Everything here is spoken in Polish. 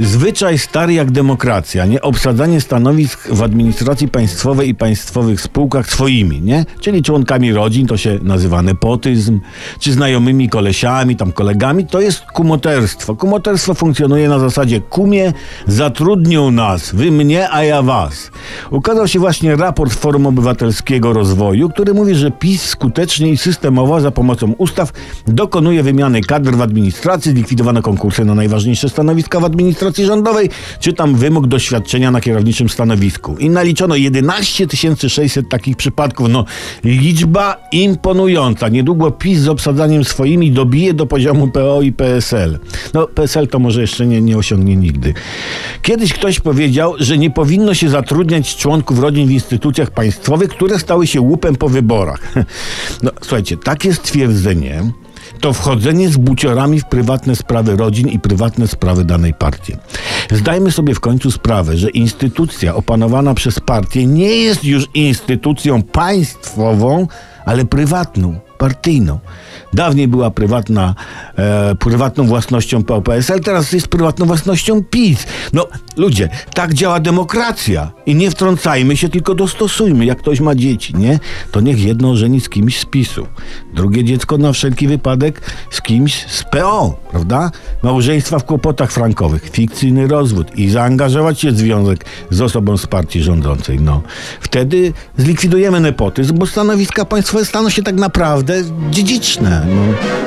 zwyczaj stary jak demokracja, nie? Obsadzanie stanowisk w administracji państwowej i państwowych spółkach swoimi, nie? Czyli członkami rodzin, to się nazywa nepotyzm, czy znajomymi kolesiami, tam kolegami, to jest kumoterstwo. Kumoterstwo funkcjonuje na zasadzie kumie zatrudnią nas, wy mnie, a ja was. Ukazał się właśnie raport Forum Obywatelskiego Rozwoju, który mówi, że PiS skutecznie i systemowo za pomocą ustaw dokonuje wymiany kadr w administracji, zlikwidowano konkursy na najważniejsze stanowiska w administracji rządowej, czy tam wymóg doświadczenia na kierowniczym stanowisku. I naliczono 11 600 takich przypadków. No, liczba imponująca. Niedługo PiS z obsadzaniem swoimi dobije do poziomu PO i PSL. No, PSL to może jeszcze nie, nie osiągnie nigdy. Kiedyś ktoś powiedział, że nie powinno się zatrudniać członków rodzin w instytucjach państwowych, które stały się łupem po wyborach. No, słuchajcie, takie stwierdzenie to wchodzenie z buciorami w prywatne sprawy rodzin i prywatne sprawy danej partii. Zdajmy sobie w końcu sprawę, że instytucja opanowana przez partię nie jest już instytucją państwową, ale prywatną, partyjną. Dawniej była prywatna, e, prywatną własnością PO-PSL, teraz jest prywatną własnością PiS. No ludzie, tak działa demokracja. I nie wtrącajmy się, tylko dostosujmy. Jak ktoś ma dzieci, nie? To niech jedno żeni z kimś z PiSu. Drugie dziecko na wszelki wypadek z kimś z PO, prawda? Małżeństwa w kłopotach frankowych, fikcyjny rozwód i zaangażować się w związek z osobą z partii rządzącej. No, wtedy zlikwidujemy nepotyzm, bo stanowiska państwowe staną się tak naprawdę dziedziczne. No.